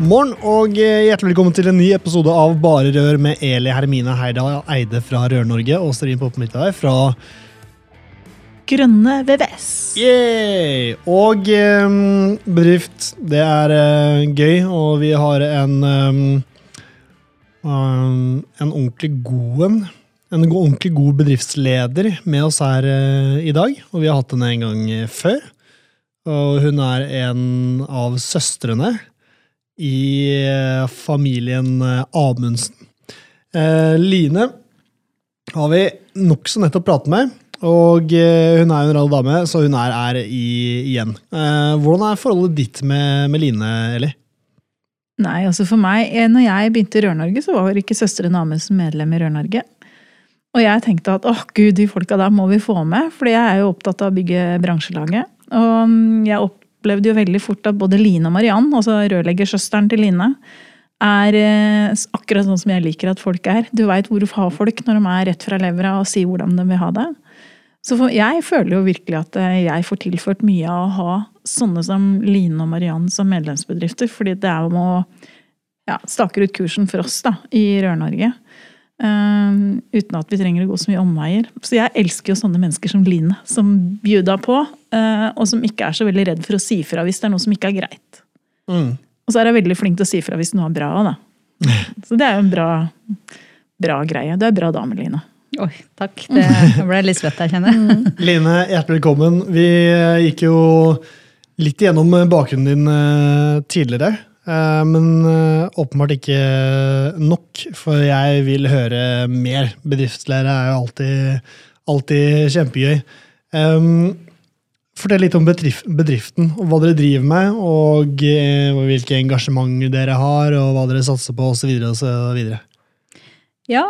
Morgen og eh, hjertelig velkommen til en ny episode av Bare Rør med Eli Hermine Heidal Eide fra Rør-Norge og Sterin Poppe fra Grønne VVS. Yay! Og um, bedrift, det er uh, gøy, og vi har en um, um, En ordentlig god en. En ordentlig god bedriftsleder med oss her uh, i dag, og vi har hatt henne en gang før. Og hun er en av søstrene i eh, familien eh, Amundsen. Eh, Line har vi nokså nettopp pratet med, og hun er jo en rar dame, så hun er her igjen. Hvordan er forholdet ditt med, med Line, Eli? Nei, altså for meg, når jeg begynte i Rør-Norge, så var ikke søsteren Amundsen medlem i Rør-Norge. Og jeg tenkte at åh gud, de folka der må vi få med, fordi jeg er jo opptatt av å bygge bransjelaget. Og jeg jeg opplevde jo veldig fort at både Line og Mariann, altså rørleggersøsteren til Line, er eh, akkurat sånn som jeg liker at folk er. Du veit hvor du har folk når de er rett fra levra og sier hvordan de vil ha det. Så jeg føler jo virkelig at eh, jeg får tilført mye av å ha sånne som Line og Mariann som medlemsbedrifter. Fordi det er om å ja, staker ut kursen for oss da, i Rør-Norge. Uh, uten at vi trenger å gå så mye omveier. Så jeg elsker jo sånne mennesker som Line, som bjuda på, uh, og som ikke er så veldig redd for å si fra hvis det er noe som ikke er greit. Mm. Og så er jeg veldig flink til å si fra hvis noe er bra òg, da. Så det er jo en bra, bra greie. Du er bra dame, Line. Oi, takk. Det ble litt svett jeg kjenner. Mm. Line, hjertelig velkommen. Vi gikk jo litt igjennom bakgrunnen din eh, tidligere. Eh, men eh, åpenbart ikke nok, for jeg vil høre mer. Bedriftslære er jo alltid, alltid kjempegøy. Fortell litt om bedriften, og hva dere driver med, og eh, hvilke engasjement dere har, og hva dere satser på, osv. osv. Ja,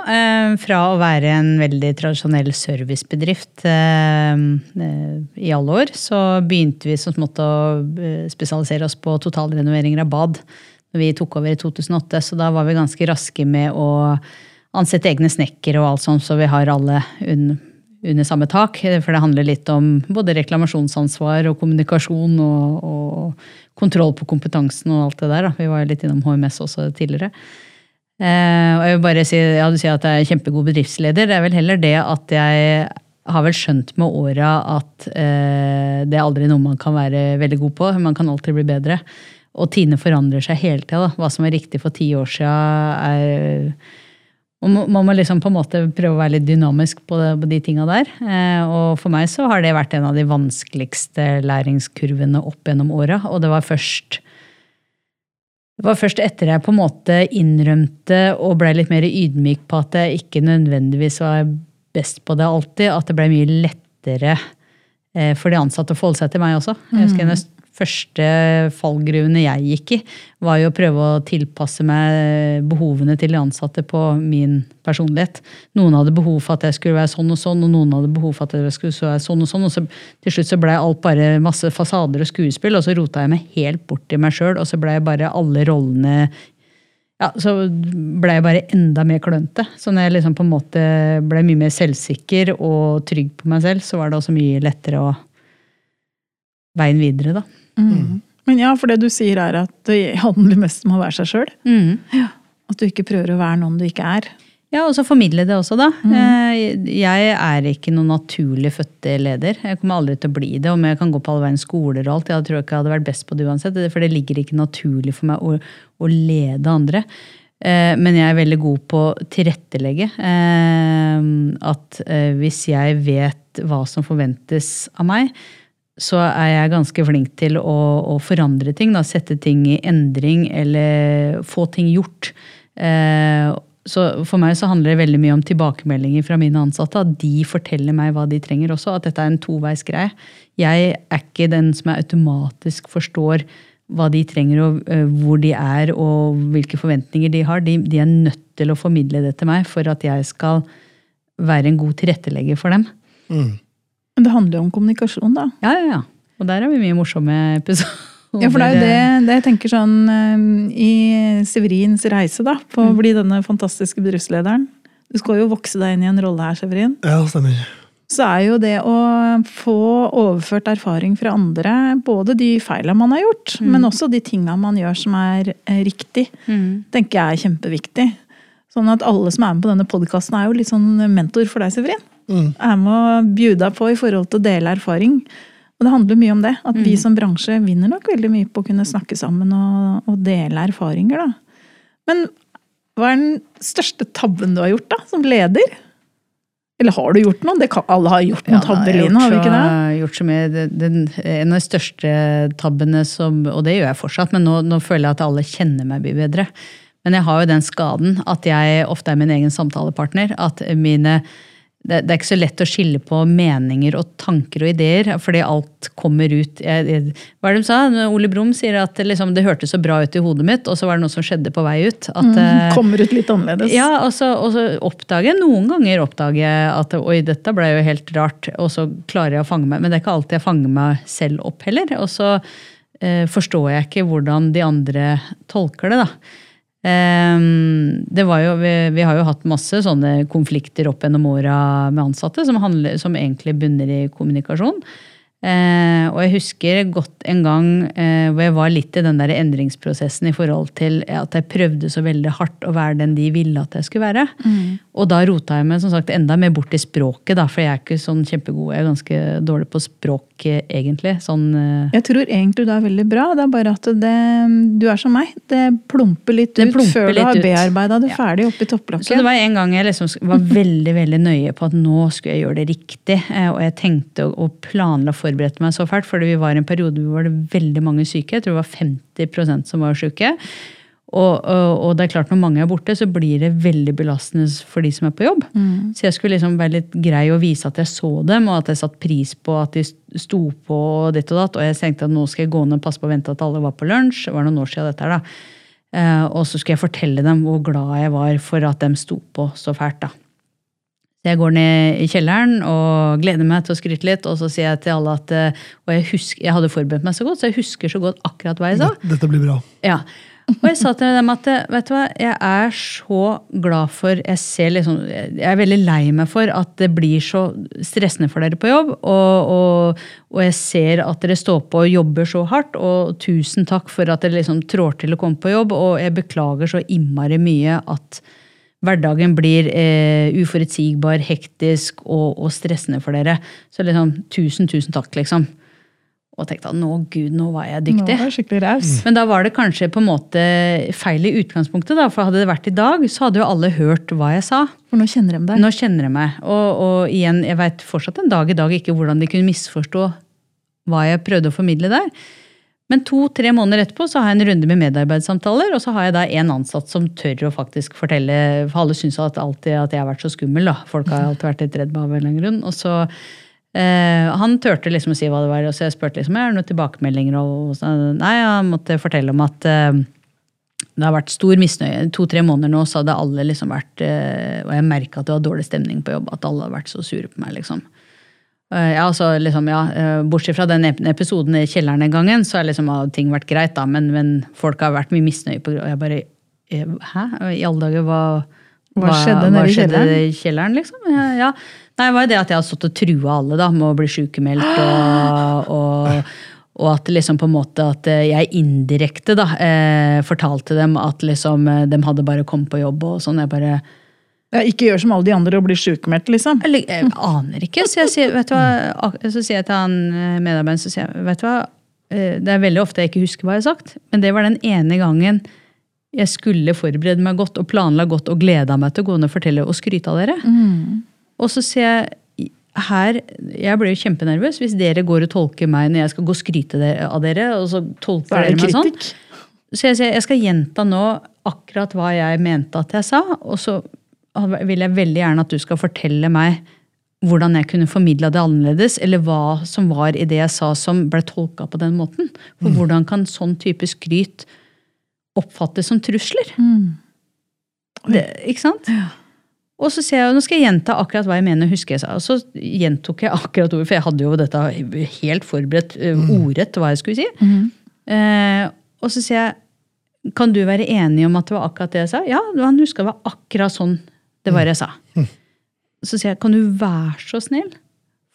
fra å være en veldig tradisjonell servicebedrift i alle år, så begynte vi så smått å spesialisere oss på totalrenoveringer av bad når vi tok over i 2008. Så da var vi ganske raske med å ansette egne snekkere og alt sånt, så vi har alle under samme tak. For det handler litt om både reklamasjonsansvar og kommunikasjon og, og kontroll på kompetansen og alt det der. Vi var jo litt innom HMS også tidligere. Eh, og jeg vil bare si, ja, Du sier at jeg er kjempegod bedriftsleder. Det er vel heller det at jeg har vel skjønt med åra at eh, det er aldri noe man kan være veldig god på. Man kan alltid bli bedre. Og Tine forandrer seg hele tida. Hva som var riktig for ti år sia, er man må liksom på en måte prøve å være litt dynamisk på de tinga der. Eh, og for meg så har det vært en av de vanskeligste læringskurvene opp gjennom åra. Og det var først det var først etter jeg på en måte innrømte og ble litt mer ydmyk på at jeg ikke nødvendigvis var best på det alltid, at det ble mye lettere eh, for de ansatte å forholde seg til meg også. Jeg husker mm første fallgruvene jeg gikk i, var jo å prøve å tilpasse meg behovene til de ansatte på min personlighet. Noen hadde behov for at jeg skulle være sånn og sånn, og noen hadde behov for at jeg skulle være sånn og sånn. Og så til slutt så blei alt bare masse fasader og skuespill, og så rota jeg meg helt bort i meg sjøl, og så blei bare alle rollene ja, så ble jeg bare enda mer klønete. Så når jeg liksom på en måte ble mye mer selvsikker og trygg på meg selv, så var det også mye lettere å veien videre, da. Mm. Men ja, for det du sier er at det handler mest om å være seg sjøl. Mm. Ja, at du ikke prøver å være noen du ikke er. Ja, og så formidle det også, da. Mm. Eh, jeg er ikke noen naturlig fødte leder. Jeg kommer aldri til å bli det. Om jeg kan gå på alle verdens skoler og alt, jeg tror ikke jeg hadde vært best på det uansett. For det ligger ikke naturlig for meg å, å lede andre. Eh, men jeg er veldig god på å tilrettelegge. Eh, at hvis jeg vet hva som forventes av meg, så er jeg ganske flink til å, å forandre ting. Da, sette ting i endring eller få ting gjort. Eh, så for meg så handler det veldig mye om tilbakemeldinger fra mine ansatte. At de forteller meg hva de trenger også. At dette er en toveis greie. Jeg er ikke den som jeg automatisk forstår hva de trenger, og uh, hvor de er og hvilke forventninger de har. De, de, er nødt til å formidle det til meg for at jeg skal være en god tilrettelegger for dem. Mm. Men det handler jo om kommunikasjon, da. Ja, ja, ja. Og der har vi mye morsomme episoder. Ja, for det er jo det, det jeg tenker sånn um, i Severins reise, da, på å bli denne fantastiske bedriftslederen. Du skal jo vokse deg inn i en rolle her, Severin. Ja, stemmer. Så er jo det å få overført erfaring fra andre, både de feilene man har gjort, Mm. men også de tinga man gjør som er eh, riktig, Mm. tenker jeg er kjempeviktig. Sånn at alle som er med på denne podkasten, er jo litt sånn mentor for deg, Severin. Mm. Er med bjude deg på i forhold til å dele erfaring. Og det handler mye om det. At vi som bransje vinner nok veldig mye på å kunne snakke sammen og, og dele erfaringer, da. Men hva er den største tabben du har gjort, da, som leder? Eller har du gjort noen? Det kan, alle har gjort noen tabber, Line, har vi ikke det? så- Gjort så mye. Den, Den, en av de største tabbene som Og det gjør jeg fortsatt, men nå, nå føler jeg at alle kjenner meg mye bedre. Men jeg har jo den skaden at jeg ofte er min egen samtalepartner. At mine det, det er ikke så lett å skille på meninger og tanker og ideer, fordi alt kommer ut jeg, jeg, Hva er det de sa? Ole Brumm sier at det, liksom, det hørtes så bra ut i hodet mitt, og så var det noe som skjedde på vei ut. At, mm, Kommer ut litt annerledes. ja, og så, og så oppdager jeg noen ganger oppdager jeg at oi, dette ble jo helt rart, og så klarer jeg å fange meg. Men det er ikke alltid jeg fanger meg selv opp heller. Og så eh, forstår jeg ikke hvordan de andre tolker det, da. Ehm, det var jo, vi, vi har jo hatt masse sånne konflikter opp gjennom åra med ansatte som, handler, som egentlig bunner i kommunikasjon. Eh, og jeg husker godt en gang eh, hvor jeg var litt i den der endringsprosessen i forhold til at jeg prøvde så veldig hardt å være den de ville at jeg skulle være. Og da rota jeg meg som sagt enda mer bort i språket, da, for jeg er ikke sånn kjempegod. Jeg er ganske dårlig på språk, eh, egentlig. Sånn, uh... Jeg tror egentlig du er veldig bra, det er bare at det, du er som meg. Det plumper litt Det ut plumper før du litt har ut. bearbeida det Ja. ferdig oppi Så det var en gang jeg liksom var veldig veldig nøye på at nå skulle jeg gjøre det riktig. eh, Og jeg tenkte og planla og forberedte meg så fælt, for vi var i en periode hvor det var veldig mange syke. Jeg tror det var 50% som var syke. Og, og, og det er klart når mange er borte, så blir det veldig belastende for de som er på jobb. Så jeg skulle liksom være litt grei å vise at jeg så dem, og at jeg satte pris på at de sto på og ditt og datt. Og jeg tenkte at nå skal jeg gå ned og passe på å vente at alle var på lunsj. Det var noen år siden dette her, da. Eh, og så skulle jeg fortelle dem hvor glad jeg var for at de sto på så fælt. da. Så jeg går ned i kjelleren og gleder meg til å skryte litt. Og så sier jeg til alle at eh, Og jeg, husker, jeg hadde forberedt meg så godt, så jeg husker så godt akkurat hva jeg sa. Dette blir bra. Ja. Og jeg sa til dem at vet du hva, jeg er så glad for Jeg liksom, jeg er veldig lei meg for at det blir så stressende for dere på jobb. Og, og, og jeg ser at dere står på og jobber så hardt. Og tusen takk for at dere liksom trår til å komme på jobb. Og jeg beklager så innmari mye at hverdagen blir eh, uforutsigbar, hektisk og, og stressende for dere. Så liksom, tusen, tusen takk, liksom. Og tenkte at nå, gud, nå var jeg dyktig. Nå var jeg skikkelig raus. Men da var det kanskje på en måte feil i utgangspunktet. da, For hadde det vært i dag, så hadde jo alle hørt hva jeg sa. For nå kjenner de deg. Nå kjenner de meg. Og, og igjen, jeg veit fortsatt en dag i dag ikke hvordan de kunne misforstå hva jeg prøvde å formidle der. Men to-tre måneder etterpå så har jeg en runde med medarbeidssamtaler, og så har jeg da en ansatt som tør å faktisk fortelle For alle syns at, alltid at jeg har vært så skummel. da. Folk har alltid vært litt redd meg av en eller annen grunn. Og så eh, Han turte liksom å si hva det var, og så jeg spurte liksom, er det noen tilbakemeldinger. Og, så, nei, han måtte fortelle om at eh, det har vært stor misnøye. To-tre måneder nå så hadde alle liksom vært eh, Og jeg merka at det var dårlig stemning på jobb. At alle hadde vært så sure på meg. liksom. Eh, Ja, altså, liksom, ja, Bortsett fra den episoden i kjelleren den gangen, så har liksom, ting vært greit. da, Men, men folk har vært mye misnøye. på Og jeg bare Hæ? I alle dager, hva, Hva skjedde nede i kjelleren? i kjelleren? liksom? Ja, ja. Nei, det var jo det at jeg har stått og trua alle da, med å bli sykemeldt. og... og og at liksom på en måte at eh, jeg indirekte da, eh, fortalte dem at liksom eh, de hadde bare kommet på jobb og sånn. Jeg bare Ja, ikke gjør som alle de andre og bli sjukmeldt, liksom. eller, jeg aner ikke. Så, jeg sier, vet du hva, så sier jeg til han eh, medarbeideren så sier jeg, vet du hva, det er veldig ofte jeg ikke husker hva jeg har sagt, men det var den ene gangen jeg skulle forberede meg godt og planla godt og gleda meg til å gå ned og fortelle og skryte av dere. Og så sier jeg her, Jeg blir jo kjempenervøs hvis dere går og tolker meg når jeg skal gå og skryte av dere. og så tolker er dere meg sånn. Så jeg sier jeg skal gjenta nå akkurat hva jeg mente at jeg sa, og så vil jeg veldig gjerne at du skal fortelle meg hvordan jeg kunne formidla det annerledes, eller hva som var i det jeg sa som ble tolka på den måten. For hvordan kan sånn type skryt oppfattes som trusler? Det, ikke sant? Og så sier jeg, nå skal jeg gjenta akkurat hva jeg mener husker jeg sa. Og så gjentok jeg akkurat ordet, for jeg hadde jo dette helt forberedt uh, ordrett hva jeg skulle si. Eh, og så sier jeg, kan du være enig om at det var akkurat det jeg sa? Ja, han huska det var akkurat sånn det var jeg sa. Så sier jeg, kan du være så snill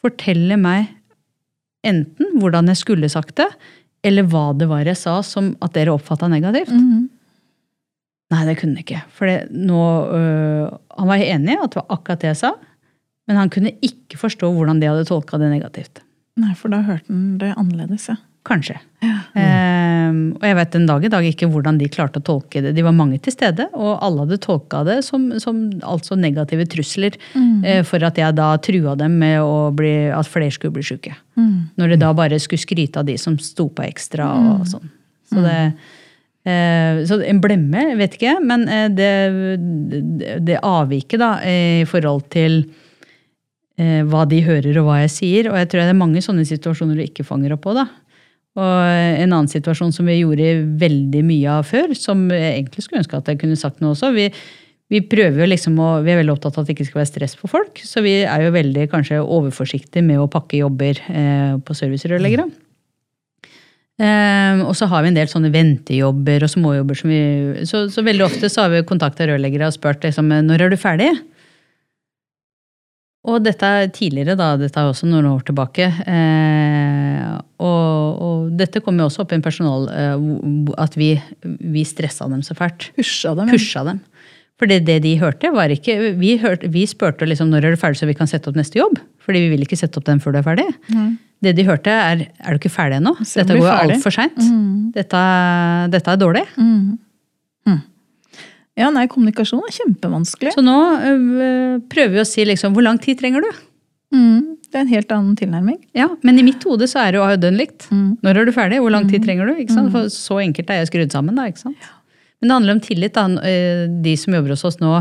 fortelle meg enten hvordan jeg skulle sagt det, eller hva det var jeg sa som at dere oppfatta negativt? Nei, det kunne han ikke. For det, nå, øh, han var enig i at det var akkurat det jeg sa, men han kunne ikke forstå hvordan de hadde tolka det negativt. Nei, for da hørte han det annerledes, ja. Kanskje. Ehm, og jeg vet en dag i dag ikke hvordan de klarte å tolke det. De var mange til stede, og alle hadde tolka det som, som altså negative trusler eh, for at jeg da trua dem med bli, at flere skulle bli syke. Når de da bare skulle skryte av de som sto på ekstra og sånn. Så det eh, så en blemme, vet ikke, men eh, det, det, avviket da, eh, i forhold til eh, hva de hører og hva jeg sier. Og jeg tror det er mange sånne situasjoner du ikke fanger opp på. da. Og en annen situasjon som vi gjorde veldig mye av før, som jeg egentlig skulle ønske at jeg kunne sagt noe også. Vi, vi prøver jo liksom å, vi er veldig opptatt av at det ikke skal være stress for folk. Så vi er jo veldig kanskje overforsiktige med å pakke jobber eh, på servicerørleggere. Eh, og så har vi en del sånne ventejobber og småjobber som vi Så, så veldig ofte så har vi kontakta rørleggere og spurt liksom, når er du ferdig? Og dette er tidligere, da, dette er også noen år tilbake. Eh, og, og dette kom jo også opp i en personal eh, at vi, vi stressa dem så fælt. Pusha dem. Pusha dem. For det, det de hørte, var ikke Vi, hørte, vi spurte liksom når er du ferdig så vi kan sette opp neste jobb. Fordi vi vil ikke sette opp den før du er ferdig. Det de hørte, er er du ikke ferdig ennå? Dette går altfor seint. Dette, dette er dårlig. Ja, nei, kommunikasjon er kjempevanskelig. Så nå øh, prøver vi å si liksom hvor lang tid trenger du? Mm, det er en helt annen tilnærming. Ja, Men i mitt hode så er det jo dønn likt. Mm. Når er du ferdig? Hvor lang tid trenger du? Ikke sant? For så enkelt er jeg skrudd sammen. da, ikke sant? Men det handler om tillit. da. De som jobber hos oss nå,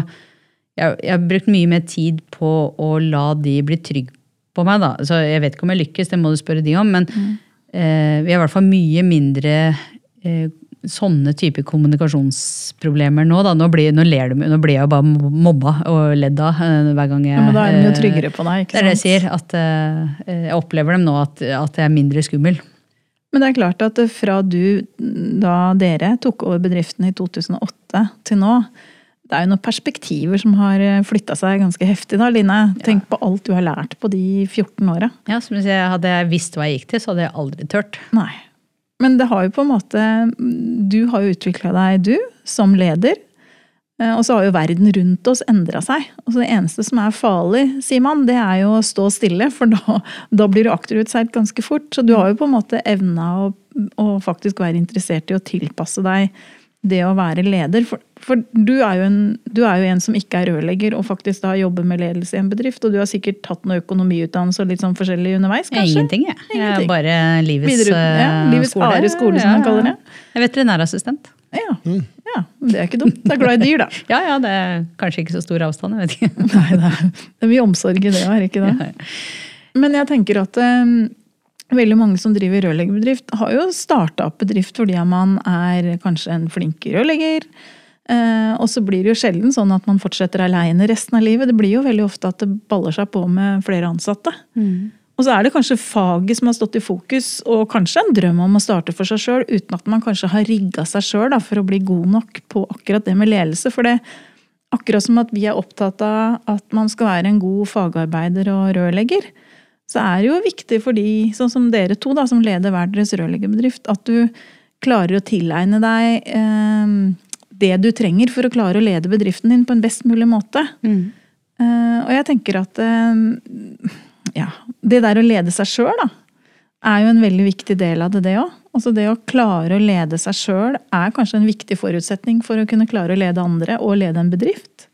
jeg, jeg har brukt mye mer tid på å la de bli trygge på meg. da. Så Jeg vet ikke om jeg lykkes, det må du spørre de om. Men eh, vi har i hvert fall mye mindre eh, sånne type kommunikasjonsproblemer nå. da. Nå blir, nå de, nå blir jeg jo bare mobba og ledd av eh, hver gang jeg Ja, men da er de jo tryggere på deg. ikke sant? Det er det jeg sier. At eh, jeg opplever dem nå at, at jeg er mindre skummel. Men det er klart at fra du, da dere tok over bedriften i 2008 til nå, det er jo noen perspektiver som har flytta seg ganske heftig da, Line. Tenk på alt du har lært på de 14 åra. Ja, som jeg sier, Hadde jeg visst hva jeg gikk til, så hadde jeg aldri tørt. Nei. Men det har jo på en måte Du har jo utvikla deg, du, som leder. Eh, Og så har jo verden rundt oss endra seg. Og det eneste som er farlig, sier man, det er jo å stå stille, for da, da blir du akterutseilt ganske fort. Så du har jo på en måte evna å, å faktisk være interessert i å tilpasse deg det å være leder. For, for du, er jo en, du er jo en som ikke er rørlegger og faktisk da jobber med ledelse i en bedrift. Og du har sikkert tatt noe økonomiutdannelse og litt sånn forskjellig underveis, kanskje? Ingenting, jeg. Jeg er bare livets, Videre- ja, eh, livets Are skole, som man kaller det. Jeg er veterinærassistent. Ja. ja, det er ikke dumt. Det er glad i dyr, da. Ja, ja, det er kanskje ikke så stor avstand, jeg vet ikke. Nei, det er, det er mye omsorg i det, er ikke det? Men jeg tenker at eh, veldig mange som driver rørleggerbedrift, har jo starta opp bedrift fordi man er kanskje en flink rørlegger. Eh, og så blir det jo sjelden sånn at man fortsetter aleine resten av livet. Det blir jo veldig ofte at det baller seg på med flere ansatte. Og så er det kanskje faget som har stått i fokus, og kanskje en drøm om å starte for seg sjøl, uten at man kanskje har rigga seg sjøl for å bli god nok på akkurat det med ledelse. For det akkurat som at vi er opptatt av at man skal være en god fagarbeider og rørlegger, så er det jo viktig for de, sånn som dere to, da, som leder hver deres rørleggerbedrift, at du klarer å tilegne deg eh, det du trenger for å klare å lede bedriften din på en best mulig måte. Eh, og jeg tenker at eh, ja, det der å lede seg sjøl, da, er jo en veldig viktig del av det, det òg. Altså det å klare å lede seg sjøl er kanskje en viktig forutsetning for å kunne klare å lede andre og lede en bedrift.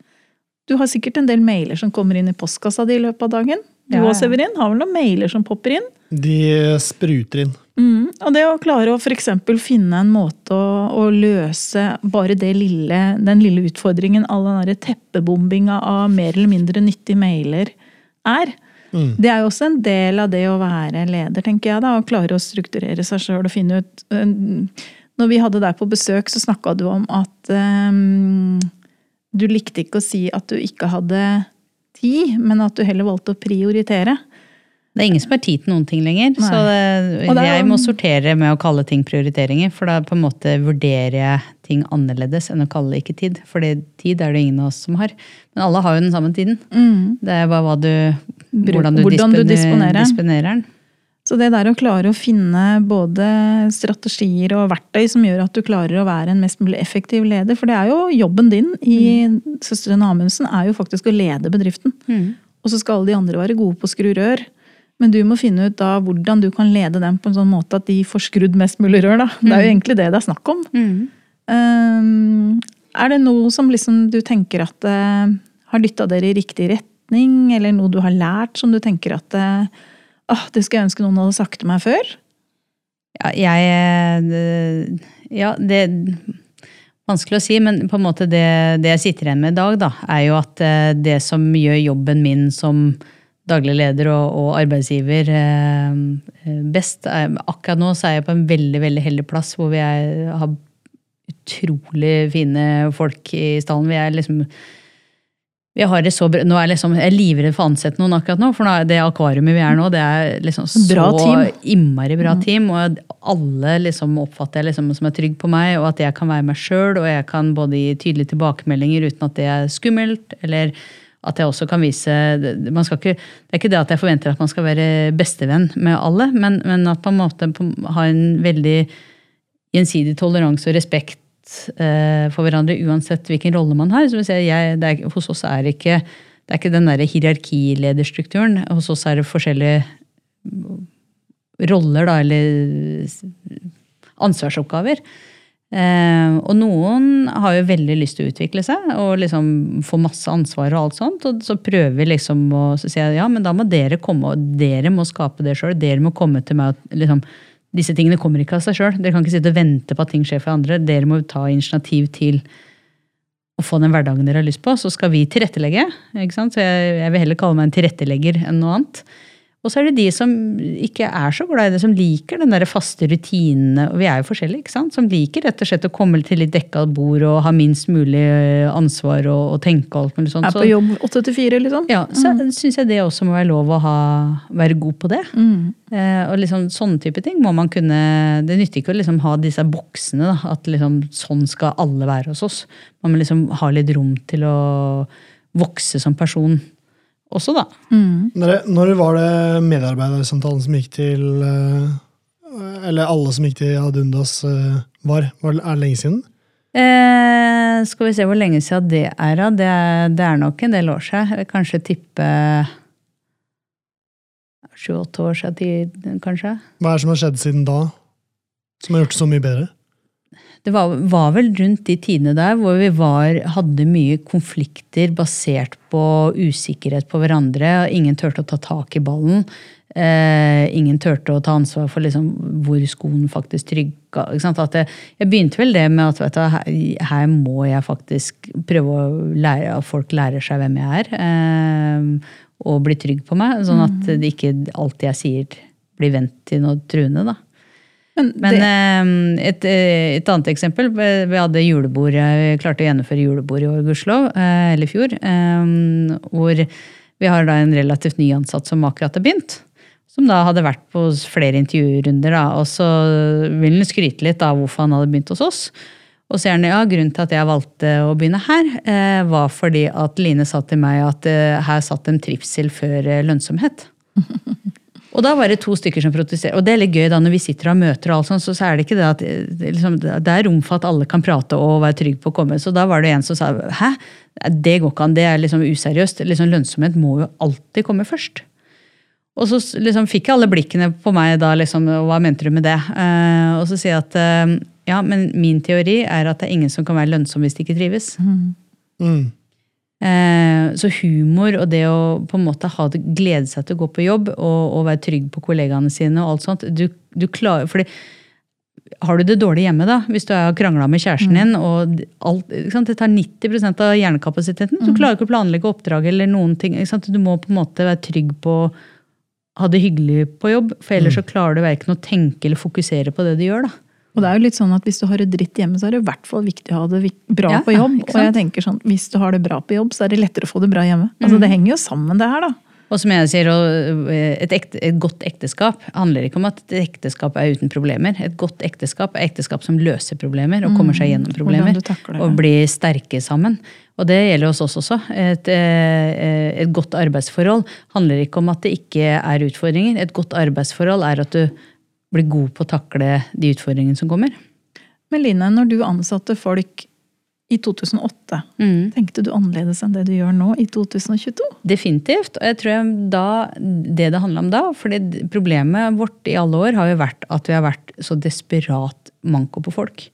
Du har sikkert en del mailer som kommer inn i postkassa di i løpet av dagen. Du Ja, og ja. Severin har vel noen mailer som popper inn? De spruter inn. Mm, og det å klare å f.eks. finne en måte å, å løse bare det lille, den lille utfordringen, all den derre teppebombinga av mer eller mindre nyttige mailer er. Mm. Det er jo også en del av det å være leder, tenker jeg. da, Å klare å strukturere seg sjøl og finne ut Når vi hadde deg på besøk, så snakka du om at um, du likte ikke å si at du ikke hadde tid, men at du heller valgte å prioritere. Det er ingen som har tid til noen ting lenger. Nei. Så det, det jeg må sortere med å kalle ting prioriteringer. For da på en måte vurderer jeg ting annerledes enn å kalle det ikke tid. For tid er det ingen av oss som har. Men alle har jo den samme tiden. Det er bare du, hvordan du, hvordan du disponerer, disponerer. disponerer den. Så det der å klare å finne både strategier og verktøy som gjør at du klarer å være en mest mulig effektiv leder, for det er jo jobben din i Søstrene Amundsen, er jo faktisk å lede bedriften. Og så skal alle de andre være gode på å skru rør. Men du må finne ut da hvordan du kan lede dem på en sånn måte at de får skrudd mest mulig rør. da. Det er jo egentlig det det er snakk om. Um, er det noe som liksom du tenker at uh, har dytta dere i riktig retning, eller noe du har lært som du tenker at eh, ah, det skulle jeg ønske noen hadde sagt til meg før? Ja, jeg eh, Ja, det Vanskelig å si, men på en måte det, det jeg sitter igjen med i dag, da, er jo at eh, det som gjør jobben min som daglig leder og, og arbeidsgiver eh, best Akkurat nå så er jeg på en veldig veldig heldig plass hvor vi er, har utrolig fine folk i stallen. Vi er liksom vi har det så bra. Nå er jeg liksom, jeg er livredd for å ansette noen akkurat nå. For nå det akvariumet vi er nå, det er liksom så Bra team. innmari bra team. Og alle liksom oppfatter jeg liksom som er trygg på meg, og at jeg kan være meg sjøl. Og jeg kan både gi tydelige tilbakemeldinger uten at det er skummelt, eller at jeg også kan vise man ikke, Det er ikke det at jeg forventer at man skal være bestevenn med alle, men, men at på en måte har ha en veldig gjensidig toleranse og respekt for hverandre uansett hvilken rolle man har. Så jeg jeg, det er, hos oss er ikke, det er ikke den der hierarkilederstrukturen. Hos oss er det forskjellige roller, da, eller ansvarsoppgaver. Eh, og noen har jo veldig lyst til å utvikle seg og liksom få masse ansvar og alt sånt. Og så prøver vi liksom å si ja, men da må dere komme, og dere må skape det sjøl. Dere må komme til meg og liksom disse tingene kommer ikke av seg sjøl. Dere kan ikke sitte og vente på at ting skjer for andre. Dere må ta initiativ til å få den hverdagen dere har lyst på. Så skal vi tilrettelegge. Så jeg, jeg vil heller kalle meg en tilrettelegger enn noe annet. Og så er det de som ikke er så glad i det, som liker den der faste rutinene. Og vi er jo forskjellige, ikke sant? Som liker rett og slett å komme til litt dekka bord og ha minst mulig ansvar og, og tenke og alt mulig sånt. Er på jobb åtte til fire, liksom? Ja, så syns jeg det også må være lov å ha, være god på det. Eh, og liksom sånne type ting må man kunne Det nytter ikke å liksom ha disse boksene. Da, at liksom sånn skal alle være hos oss. Man må liksom ha litt rom til å vokse som person også, da. Når, når var det medarbeidersamtalen som gikk til eh, Eller alle som gikk til Adundas, eh, var? var det, er det lenge siden? Eh, skal vi se hvor lenge siden det er, da. Det, det er nok en del år siden. Jeg vil Kanskje tippe sju-åtte år siden, kanskje. Hva er det som har skjedd siden da? Som har gjort det så mye bedre? Det var, var vel rundt de tidene der hvor vi var, hadde mye konflikter basert på usikkerhet på hverandre. og Ingen turte å ta tak i ballen. Eh, ingen turte å ta ansvar for liksom, hvor skoen faktisk trygga. Jeg, jeg begynte vel det med at du, her, her må jeg faktisk prøve å lære at folk lærer seg hvem jeg er. Eh, og blir trygg på meg. Sånn at det ikke alt jeg sier blir vendt til noe truende. da. Men, det, Men et, eh, et annet eksempel. Vi hadde julebord, vi klarte å gjennomføre julebord i år, gudskjelov, eh, eller i fjor. eh, Hvor vi har da en relativt ny ansatt som akkurat har begynt. Som da hadde vært på flere intervjurunder. da, Og så vil han skryte litt av hvorfor han hadde begynt hos oss. Og så gjerne, ja, grunnen til at jeg valgte å begynne her, eh, var fordi at Line sa til meg at eh, her satt en trivsel før eh, lønnsomhet. Og da var det to stykker som protesterte. Og det er litt gøy da når vi sitter og har møter, og alt sånt, så, så er det ikke det at det, liksom, det er rom for at alle kan prate og være trygg på å komme. Så da var det en som sa hæ, det går ikke an, det er liksom useriøst. Liksom, lønnsomhet må jo alltid komme først. Og så liksom fikk jeg alle blikkene på meg da, liksom, og hva mente du med det? Uh, og så sier jeg at uh, ja, men min teori er at det er ingen som kan være lønnsom hvis de ikke trives. Mm. Eh, så humor og det å på en måte ha det, glede seg til å gå på jobb og, og være trygg på kollegaene sine og alt sånt du, du klarer, fordi har du det dårlig hjemme, da, hvis du har krangla med kjæresten din, og alt, det tar 90 av hjernekapasiteten, klarer du ikke å planlegge oppdrag eller noen ting. Du må på en måte være trygg på ha det hyggelig på jobb, for ellers så klarer du verken å tenke eller fokusere på det du gjør. da. Og det er jo litt sånn at Hvis du har det dritt hjemme, så er det i hvert fall viktig å ha det bra Ja, på jobb. Og jeg tenker sånn, Hvis du har det bra på jobb, så er det lettere å få det bra hjemme. Altså Det henger jo sammen, det her. da. Og som jeg sier, eh, et, ekte, et godt ekteskap handler ikke om at et ekteskap er uten problemer. Et godt ekteskap er ekteskap som løser problemer og kommer seg gjennom problemer. Det. Og blir sterke sammen. Og det gjelder oss også. Et, eh, et godt arbeidsforhold handler ikke om at det ikke er utfordringer. Et godt arbeidsforhold er at du blir god på å takle de utfordringene som kommer. Men Line, når du ansatte folk i 2008, tenkte du annerledes enn det du gjør nå i 2022? Definitivt. Og jeg tror jeg da, det det handla om da For Problemet vårt i alle år har jo vært at vi har vært så desperat manko på folk.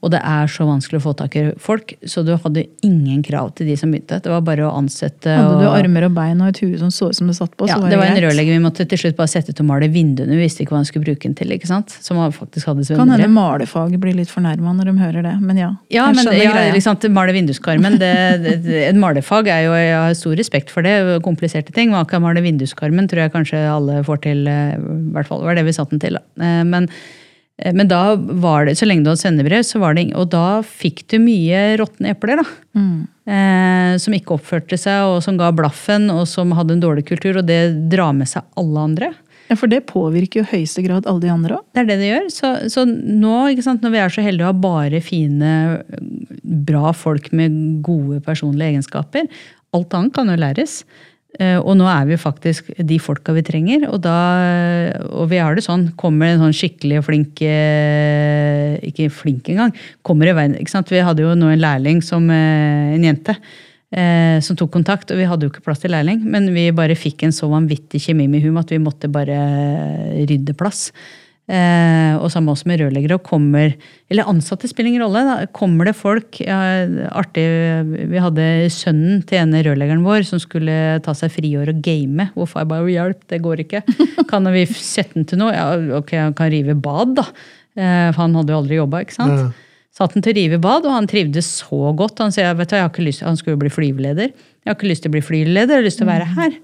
Og det er så vanskelig å få tak i folk, så du hadde ingen krav til de som begynte. Det var bare å ansette. Hadde du og- armer og bein og et hue som så ut som det satt på, ja, så var det var en rørlegger vi måtte til slutt bare sette til å male vinduene. Vi visste ikke hva han skulle bruke den til. ikke sant? Som faktisk hadde Kan hende malefaget blir litt fornærma når de hører det, men ja. Ja, men ja, liksom, male vinduskarmen. Det, det, det- et malefag er jo, jeg har stor respekt for det, kompliserte ting. Man kan male vinduskarmen tror jeg kanskje alle får til. eh, I hvert fall var det vi satte den til. da. Eh, Men, men da var det, så lenge du hadde sendebrev, så var det Og da fikk du mye råtne epler, da. Mm. Eh, som ikke oppførte seg, og som ga blaffen, og som hadde en dårlig kultur. Og det drar med seg alle andre. Ja, For det påvirker jo i høyeste grad alle de andre òg. Det er det det gjør. Så, så nå, ikke sant, når vi er så heldige å ha bare fine, bra folk med gode personlige egenskaper Alt annet kan jo læres. Eh, Og nå er vi faktisk de folka vi trenger. Og, da, og vi har det sånn. Kommer en sånn skikkelig flink eh, Ikke flink engang. Kommer i veien, ikke sant? Vi hadde jo nå en lærling som eh, en jente. Som tok kontakt, og vi hadde jo ikke plass til lærling. Men vi bare fikk en så vanvittig kjemi med henne at vi måtte bare rydde plass. Eh, og samme også med rørleggere. og kommer, Eller ansatte spiller ingen rolle. Da. Kommer det folk ja, Artig, vi hadde sønnen til ene rørleggeren vår som skulle ta seg friår og game. Og far bare 'hjelp, det går ikke'. Kan vi sette den til noe? Ja, ok, han kan rive bad, da. Eh, for han hadde jo aldri jobba, ikke sant. Ja. Satt han til å rive bad, og han trivdes så godt. Han sier, vet du, jeg har ikke lyst, han skulle jo bli flyveleder. Jeg har ikke lyst til å bli flyveleder, jeg har lyst til å være her.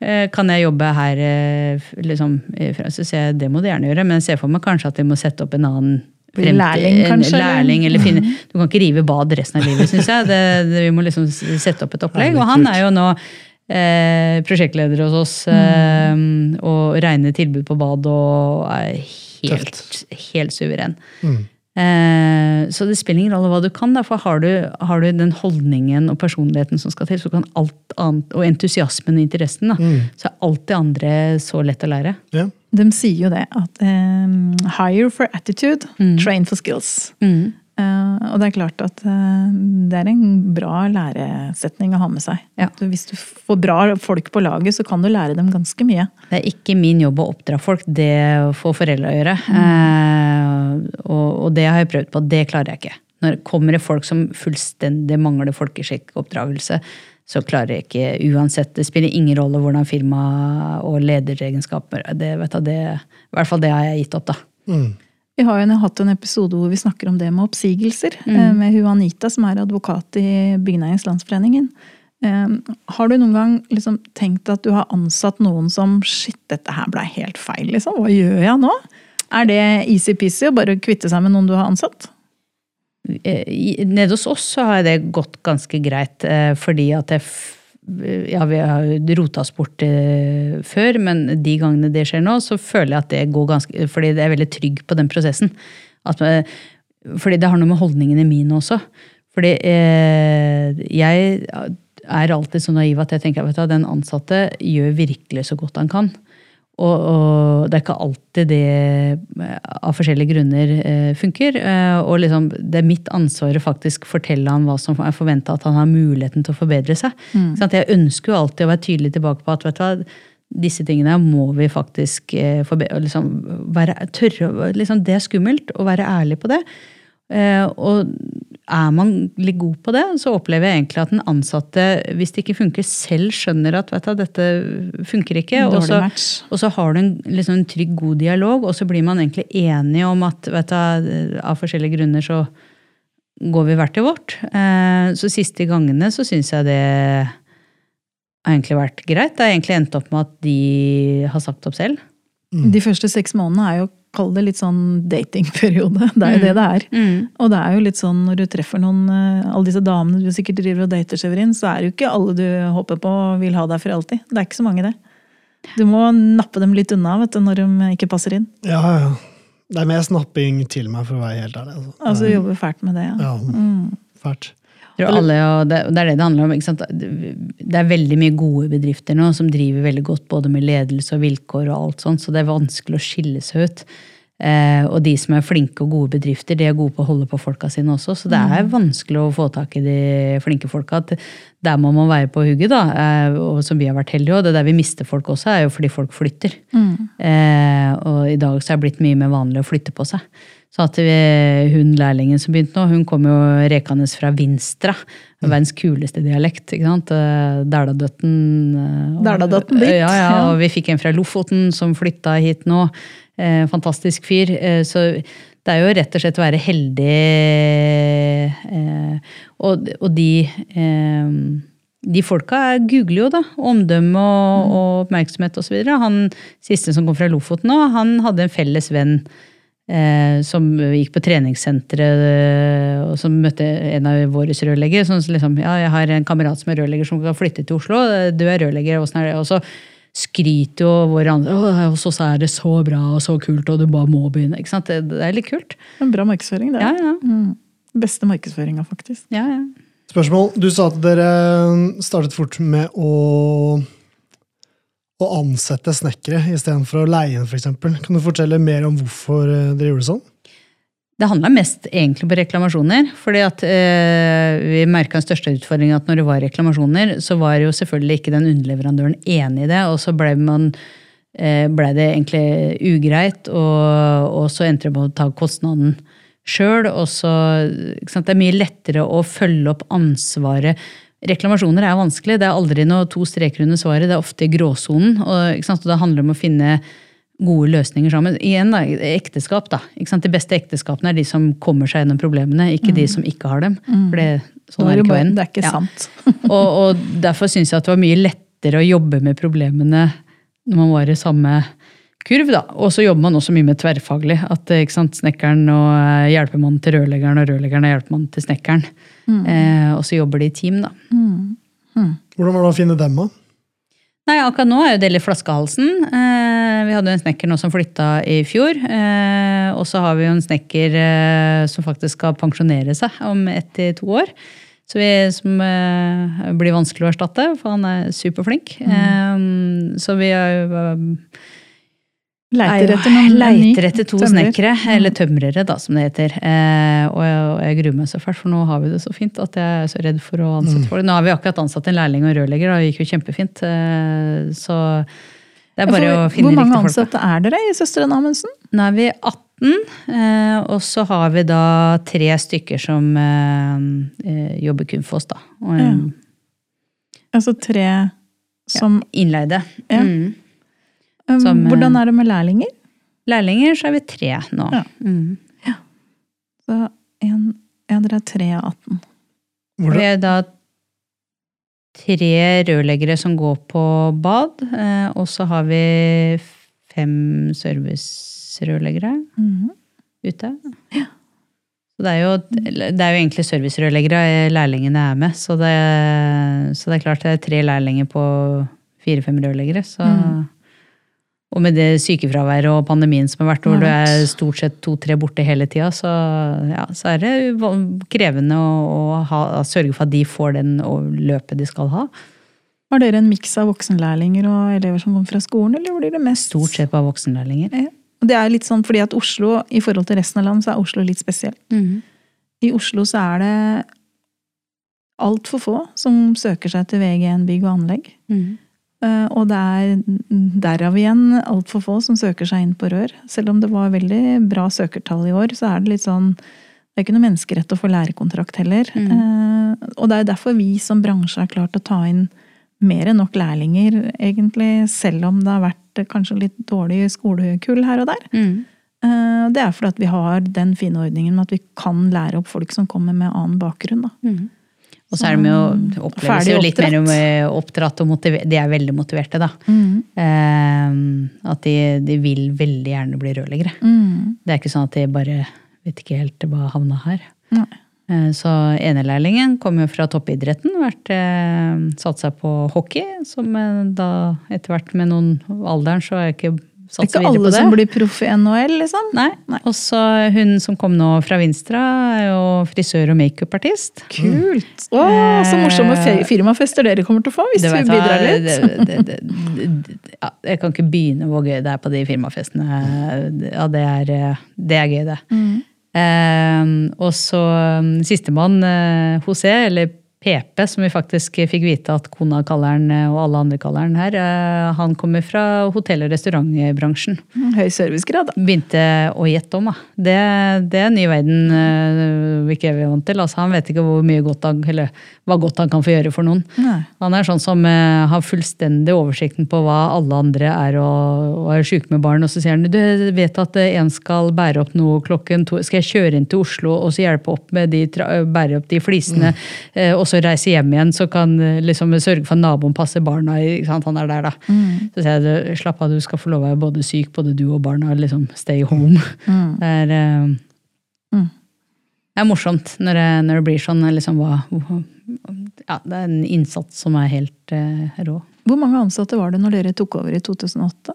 Eh, Kan jeg jobbe her? eh, Liksom, eh, så sier jeg det må du gjerne gjøre, men jeg ser for meg kanskje at vi må sette opp en annen fremtid, lærling, kanskje, eller? Lærling, eller finne, du kan ikke rive bad resten av livet, syns jeg. Det, det, vi må liksom sette opp et opplegg. Og han er jo nå eh, prosjektleder hos oss eh, og regner tilbud på bad og er helt, helt suveren. Mm. Eh, så det spiller ingen rolle hva du kan, da, for har du, har du den holdningen og personligheten som skal til, så kan alt annet, og entusiasmen og interessen, da, så er alt det andre så lett å lære. Ja. De sier jo det at um, hire for attitude, train for skills. Mm. Eh, og det er klart at eh, det er en bra læresetning å ha med seg. Ja. At Hvis du får bra folk på laget, så kan du lære dem ganske mye. Det er ikke min jobb å oppdra folk, det får foreldre å gjøre. Eh, og, og det har jeg prøvd på, det klarer jeg ikke. Når det kommer det folk som fullstendig mangler folkeskikkoppdragelse, så klarer jeg ikke uansett. Det spiller ingen rolle hvordan firma og lederegenskaper det, vet du, det, I hvert fall det har jeg gitt opp, da. Mm. Vi har jo hatt en episode hvor vi snakker om det med oppsigelser. Mm. Med Huanita, som er advokat i Byggenæringens Landsforeningen. Eh, Har du noen gang liksom tenkt at du har ansatt noen som Shit, dette her ble helt feil, liksom. Hva gjør jeg nå? Er det easy-peasy å bare kvitte seg med noen du har ansatt? Eh, Nede hos oss så har det gått ganske greit, eh, fordi at jeg ja, vi har rota oss bort eh, før, men de gangene det skjer nå, så føler jeg at det går ganske Fordi det er veldig trygg på den prosessen. At, eh, fordi det har noe med holdningene mine også. Fordi eh, jeg er alltid så naiv at jeg tenker at den ansatte gjør virkelig så godt han kan. Og, og det er ikke alltid det eh, av forskjellige grunner eh, funker. Eh, og liksom, det er mitt ansvar å faktisk fortelle han hva som er forventa, at han har muligheten til å forbedre seg. At jeg ønsker jo alltid å være tydelig tilbake på at vet du hva, disse tingene må vi faktisk forbedre, liksom, være tørre liksom, Det er skummelt å være ærlig på det. Eh, og er man litt god på det, så opplever jeg egentlig at den ansatte, hvis det ikke funker, selv skjønner at vet du, dette funker ikke. Og så, og så har du en, liksom en trygg, god dialog, og så blir man egentlig enige om at vet du, av forskjellige grunner så går vi hvert til vårt. Eh, Så siste gangene så syns jeg det har egentlig vært greit. Det har egentlig endt opp med at de har sagt opp selv. De første seks månedene er jo, kall det litt sånn datingperiode. Det er jo det det er. Og det er jo litt sånn når du treffer noen, eh, alle disse damene du sikkert driver og dater, Severin, så er det jo ikke alle du håper på vil ha deg for alltid. Det er ikke så mange, det. Du må nappe dem litt unna vet du, når de ikke passer inn. Ja, ja. Det er mer snapping til meg, for å være helt ærlig. Altså. Altså jobbe fælt med det, ja. Ja, Mm. fælt. Alle, og det, det er det det handler om. Ikke sant? Det er veldig mye gode bedrifter nå som driver veldig godt både med ledelse og vilkår, og alt sånt, så det er vanskelig å skille seg ut. Eh, og de som er flinke og gode bedrifter, de er gode på å holde på folka sine også. Så det er vanskelig å få tak i de flinke folka. Der må man være på hugget, da. Eh, og som vi har vært heldige og Det der vi mister folk også, er jo fordi folk flytter. Eh, og i dag så er det blitt mye mer vanlig å flytte på seg. Så at vi, hun lærlingen som begynte nå, hun kom jo rekende fra Vinstra. Verdens kuleste dialekt. ikke sant? Eh, Dæhladøtten. eh, Dæhladøtten dit, Ja, ja, og vi fikk en fra Lofoten som flytta hit nå. Eh, fantastisk fyr. Eh, så det er jo rett og slett å være heldig. Eh, og, og de eh, de folka googler jo, da. Omdømme og, og oppmerksomhet osv. Han siste som kom fra Lofoten nå, han hadde en felles venn eh, som gikk på treningssenteret eh, og som møtte en av våre rørleggere. Som liksom, ja, jeg har en kamerat som er rørlegger som kan flytte til Oslo. Du er rørlegger, åssen er det? Og så skryter jo våre andre Og så er det så bra og så kult, og du bare må begynne. ikke sant? Det, det er litt kult. En bra markedsføring, det. Ja, ja. Mm. Beste markedsføringa, faktisk. ja, ja. Spørsmål. Du sa at dere startet fort med å, å ansette snekkere istedenfor å leie inn, f.eks. Kan du fortelle mer om hvorfor eh, dere gjorde det sånn? Det handla mest egentlig på reklamasjoner. fordi at eh, Vi merka den største utfordringen at når det var reklamasjoner, så var jo selvfølgelig ikke den underleverandøren enig i det. Og så ble, man, eh, ble det egentlig ugreit, og, og så endte det på å ta kostnaden sjøl. Det er mye lettere å følge opp ansvaret. Reklamasjoner er vanskelig. Det er aldri noe to streker under svaret. Det er ofte i gråsonen. Og, og det handler om å finne gode løsninger sammen. Igjen da, ekteskap da. De beste ekteskapene er de som kommer seg gjennom problemene, ikke de som ikke har dem. For det, sånn det er ikke det er ikke Ja. sant. Og, og derfor syns jeg at det var mye lettere å jobbe med problemene når man var i samme kurv. da. Og så jobber man også mye med tverrfaglig. At ikke sant, Snekkeren og eh, hjelpemannen til rørleggeren og rørleggeren er hjelpemannen til snekkeren. Eh, og så jobber de i team, da. Hvordan var det å finne dem, da? Nei, akkurat nå er jo det litt flaskehalsen. Eh, vi hadde jo en snekker nå som flytta i fjor. Eh, og så har vi jo en snekker eh, som faktisk skal pensjonere seg om ett til to år. Så vi, som eh, blir vanskelig å erstatte, for han er superflink. Eh, så vi har jo eh, Leiter er etter noen leiter etter to tømrer. snekkere, eller tømrere, da, som det heter. Eh, og, jeg, og jeg gruer meg så fælt, for nå har vi det så fint at jeg er så redd for å ansette folk. Nå har vi akkurat ansatt en lærling og rørlegger, da, det gikk jo kjempefint. Eh, så det er bare Ja, å riktige folk. Hvor mange ansatte er dere i Søstrene Amundsen? Nå er vi 18, eh, og så har vi da tre stykker som eh, eh, jobber kun for oss, da. Og ja. Altså tre som innleide. Ja. Mm. Um, som, eh, Hvordan er det med lærlinger? Lærlinger så er vi tre nå. Ja. Mm. Så en, ja, dere er tre av 18. Vi er da tre rørleggere som går på bad, eh, og så har vi fem servicerørleggere Mhm. ute. Så det er jo, det er jo egentlig servicerørleggere lærlingene er med, så det, så det er klart det er tre lærlinger på fire-fem rørleggere. Så, Mm. Og med det sykefraværet og pandemien som har vært, hvor du er stort sett to-tre borte hele tida, så, ja, så er det krevende å, ha, sørge for at de får den løpet de skal ha. Var dere en miks av voksenlærlinger og elever som kom fra skolen, eller blir det mest Stort sett bare voksenlærlinger. Ja. Og Det er litt sånn fordi at Oslo, i forhold til resten av landet, så er Oslo litt spesiell. I Oslo så er det altfor få som søker seg til VG1 bygg og anlegg. Eh, Og det er derav igjen altfor få som søker seg inn på rør. Selv om det var veldig bra søkertall i år, så er det litt sånn Det er ikke noe menneskerett å få lærekontrakt heller. Mm. Eh, og det er derfor vi som bransje har klart å ta inn mer enn nok lærlinger, egentlig, selv om det har vært eh, kanskje litt dårlig skolekull her og der. Mm. Eh, det er fordi at vi har den fine ordningen med at vi kan lære opp folk som kommer med annen bakgrunn. Da. Mm. Og så er de jo, det oppleves jo litt mer oppdratt. eh, oppdratt og motivert. De er veldig motiverte, da. Mm. Eh, at de, de vil veldig gjerne bli rørleggere. Mm. Det er ikke sånn at de bare vet ikke helt hva havna her. Eh, Så enelærlingen kom jo fra toppidretten, vært, eh, satt seg på hockey, som eh, da etter hvert med noen alderen så er ikke Det er ikke videre på alle det. som blir proff i NHL, liksom. Nei. Nei. Og så hun som kom nå fra Vinstra, er jo frisør og makeupartist. Kult! Å, så morsomme firmafester dere kommer til å få hvis Det vi bidrar litt. det- det- det- det- ja, jeg kan ikke begynne hvor gøy det er på de firmafestene. Ja, det er, eh, det er gøy, det. Mm. Eh, og så um, sistemann, eh, José, eller PP, som vi faktisk fikk vite at kona kaller han, eh, og alle andre kaller han her, eh, han kommer fra hotell- og restaurantbransjen. Mm, Høy servicegrad, da. Begynte å gjette om, da. Det, det er ny verden eh, vi ikke er vant til. Altså, han vet ikke hvor mye godt han, eller hva godt han kan få gjøre for noen. Nei. Han er sånn som har fullstendig oversikten på hva alle andre er og, og er syke med barn. Og så sier han du vet at en skal bære opp noe klokken to. Skal jeg kjøre inn til Oslo og så hjelpe opp med de, bære opp de flisene, Mm. og så reise hjem igjen, så kan eh, liksom sørge for at naboen passer barna. Ikke sant? Han er der, da. Så sier jeg slapp av, du skal få lov å være både syk, både du og barna. liksom Stay home. Mm. Det er uh, Mm. det er morsomt når det, når det blir sånn. Liksom, hva, ja, det er en innsats som er helt uh, rå. Hvor mange ansatte var det når dere tok over i 2008?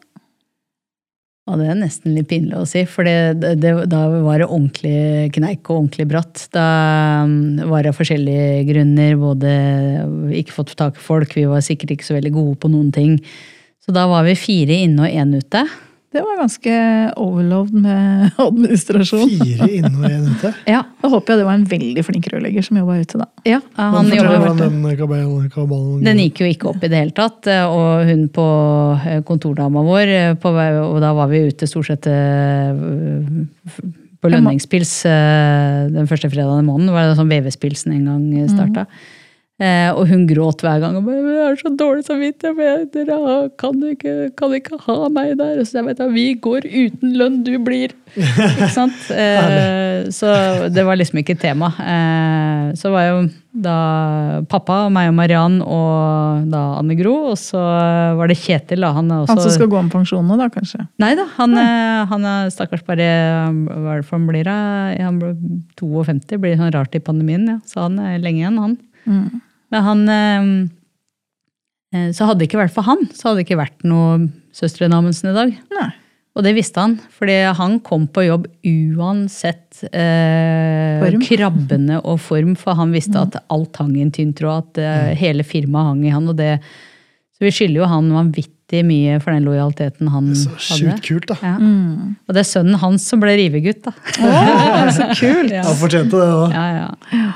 Og det er nesten litt pinlig å si, for det, det, da var det ordentlig kneik og ordentlig bratt. Da um, var det av forskjellige grunner, både ikke fått tak i folk, vi var sikkert ikke så veldig gode på noen ting. Så da var vi fire inne og én ute. Det var ganske overlovd med administrasjon. Fire innover og én ute. Ja, Da håper jeg det var en veldig flink rørlegger som jobba ute, da. ja han fortell den kabalen, kabalen Den gikk jo ikke opp i det hele tatt. Og hun på eh, kontordama vår, eh, på, og da var vi ute stort sett eh, på lønningspils eh, den første fredagen i måneden. var det sånn VV-pilsen en gang starta. Eh, og hun gråt hver gang. og bare, 'Jeg har så dårlig samvittighet, dere kan ikke, kan ikke ha meg der.' Og så jeg vet at vi går uten lønn, du blir. Ikke sant? Eh, så det var liksom ikke tema. Eh, så var jo da pappa, meg og Mariann og da Anne Gro, og så var det Kjetil. da, Han også Han som skal gå om pensjon nå, da, kanskje. Nei da, han, ja. han er stakkars bare Hva er det for han blir? da? Han ble 52, blir sånn rart i pandemien, ja. Så han er lenge igjen, han. Mm. Men han eh, eh, Så hadde det ikke vært for han, så hadde det ikke vært noe Søstrene Amundsen i dag. Nei. Og det visste han, fordi han kom på jobb uansett eh, krabbene og form, for han visste at alt hang i en tynn tråd, at eh, hele firmaet hang i han. og det, Så vi skylder jo han vanvittig mye for den lojaliteten han Så hadde. sjukt kult, da. Ja. Mm. Og det er sønnen hans som ble rivegutt, da. Oh, så kult! Ja. Han fortjente det da. Ja, ja.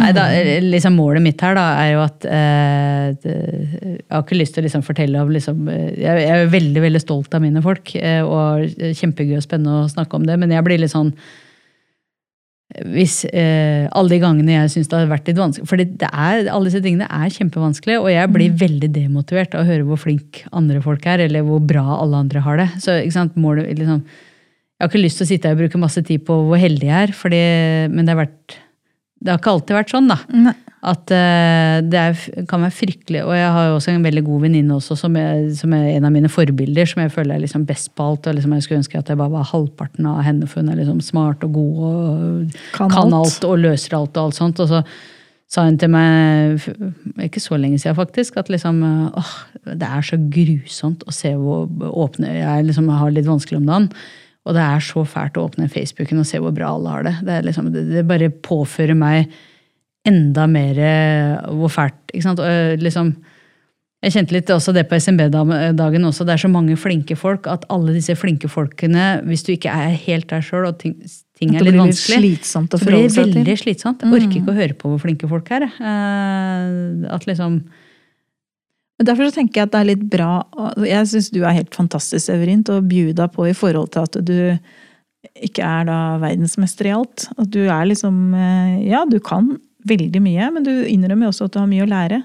Nei, da, liksom Målet mitt her da, er jo at eh, Jeg har ikke lyst til å liksom fortelle om liksom, eh, jeg, er veldig veldig stolt av mine folk, eh, og kjempegøy og spennende å snakke om det, men jeg blir litt sånn hvis eh, alle de gangene jeg syns det har vært litt vanskelig For alle disse tingene er kjempevanskelig, og jeg blir veldig demotivert av å høre hvor flink andre folk er, eller hvor bra alle andre har det. Så ikke sant, målet, liksom, Jeg har ikke lyst til å sitte her og bruke masse tid på hvor heldig jeg er, fordi, men det har vært det har ikke alltid vært sånn, da. Nei. At uh, det er, kan være fryktelig Og jeg har jo også en veldig god venninne også, som er, som er en av mine forbilder, som jeg føler er liksom best på alt. og liksom Jeg skulle ønske at jeg bare var halvparten av henne, for hun er liksom smart og god og Kan kan, alt. alt. og løser alt og alt sånt. Og så sa hun til meg, ikke så lenge siden faktisk, at liksom åh, det er så grusomt å se hvor åpne Jeg liksom har litt vanskelig om dagen. Og det er så fælt å åpne Facebooken og se hvor bra alle har det. Det, er liksom, det, bare påfører meg enda mer eh, hvor fælt ikke sant? Og, eh, liksom, jeg kjente litt også det på SMB-dagen også. Det er så mange flinke folk at alle disse flinke folkene, hvis du ikke er helt der sjøl og ting, ting er litt vanskelig, litt slitsomt å så blir det veldig slitsomt. Jeg orker ikke å høre på hvor flinke folk er. Eh, At liksom Men Derfor så tenker jeg at det er litt bra Jeg syns du er helt fantastisk, Severin, til å bjuda på i forhold til at du ikke er da verdensmester i alt. At du er liksom eh, Ja, du kan veldig mye, men du innrømmer også at du har mye å lære.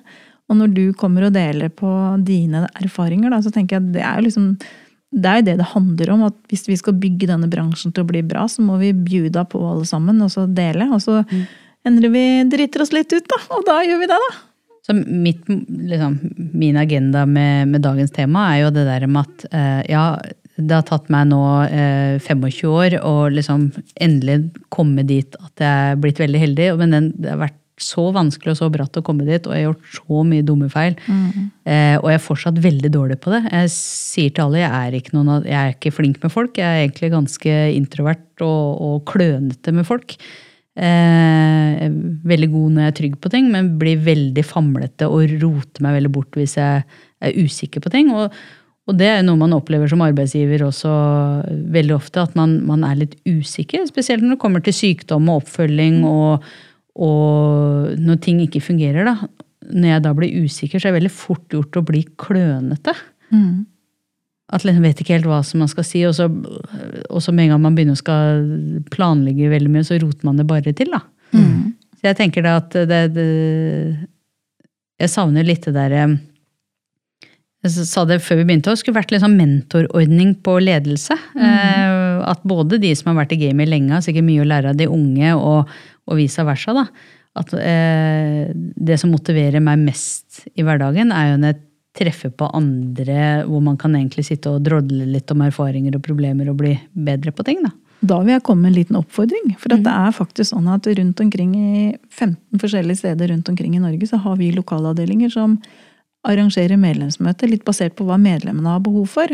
Og når du kommer og deler på dine erfaringer, da, så tenker jeg at det er jo liksom det er jo det det handler om. at Hvis vi skal bygge denne bransjen til å bli bra, så må vi bjuda på alle sammen og så dele. Og så mm. endrer vi driter oss litt ut, da. Og da gjør vi det, da. Så mitt, liksom, min agenda med, med, dagens tema er jo det der med at eh, ja, det har tatt meg nå eh, 25 år å liksom endelig komme dit at jeg er blitt veldig heldig. Men den, det har vært så vanskelig og så bratt å komme dit, og jeg har gjort så mye dumme feil. Mm. Eh, og jeg er fortsatt veldig dårlig på det. Jeg sier til alle jeg er ikke, noen, jeg er ikke flink med folk. Jeg er egentlig ganske introvert og, og klønete med folk. Eh, veldig god når jeg er trygg på ting, men blir veldig famlete og roter meg veldig bort hvis jeg er usikker på ting. Og, og det er noe man opplever som arbeidsgiver også veldig ofte, at man, man er litt usikker. Spesielt når det kommer til sykdom og oppfølging og og når ting ikke fungerer, da, når jeg da blir usikker, så er det veldig fort gjort å bli klønete. Mm. At man vet ikke helt hva som man skal si, og så, og så med en gang man begynner å skal planlegge veldig mye, så roter man det bare til. da. Mm. Så jeg tenker da at det, det Jeg savner litt det derre jeg sa det før vi begynte, det skulle vært litt sånn mentorordning på ledelse. Mm. Eh, at både de som har vært i gamet lenge, har sikkert mye å lære av de unge, og, og vice versa. da. At eh, det som motiverer meg mest i hverdagen, er jo når jeg treffer på andre hvor man kan egentlig sitte og drodle litt om erfaringer og problemer og bli bedre på ting. da. Da vil jeg komme med en liten oppfordring. For mm. det er faktisk sånn at rundt omkring i 15 forskjellige steder rundt omkring i Norge så har vi lokalavdelinger som arrangerer medlemsmøter litt basert på hva medlemmene har behov for.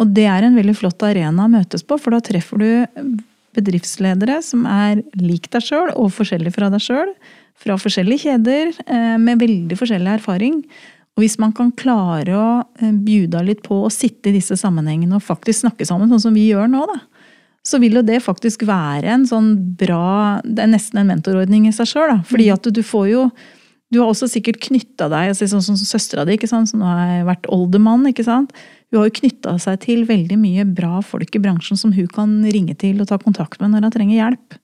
Og det er en veldig flott arena å møtes på, for da treffer du bedriftsledere som er lik deg sjøl og forskjellig fra deg sjøl. Fra forskjellige kjeder eh, med veldig forskjellig erfaring. Og hvis man kan klare å eh, bjuda litt på å sitte i disse sammenhengene og faktisk snakke sammen, sånn som vi gjør nå, da, så vil jo det faktisk være en sånn bra Det er nesten en mentorordning i seg sjøl. Fordi mm. at du får jo Du har også sikkert knytta deg altså sånn som søstera di, som nå har vært oldermann. ikke sant? Hun har jo knytta seg til veldig mye bra folk i bransjen som hun kan ringe til og ta kontakt med når hun trenger hjelp.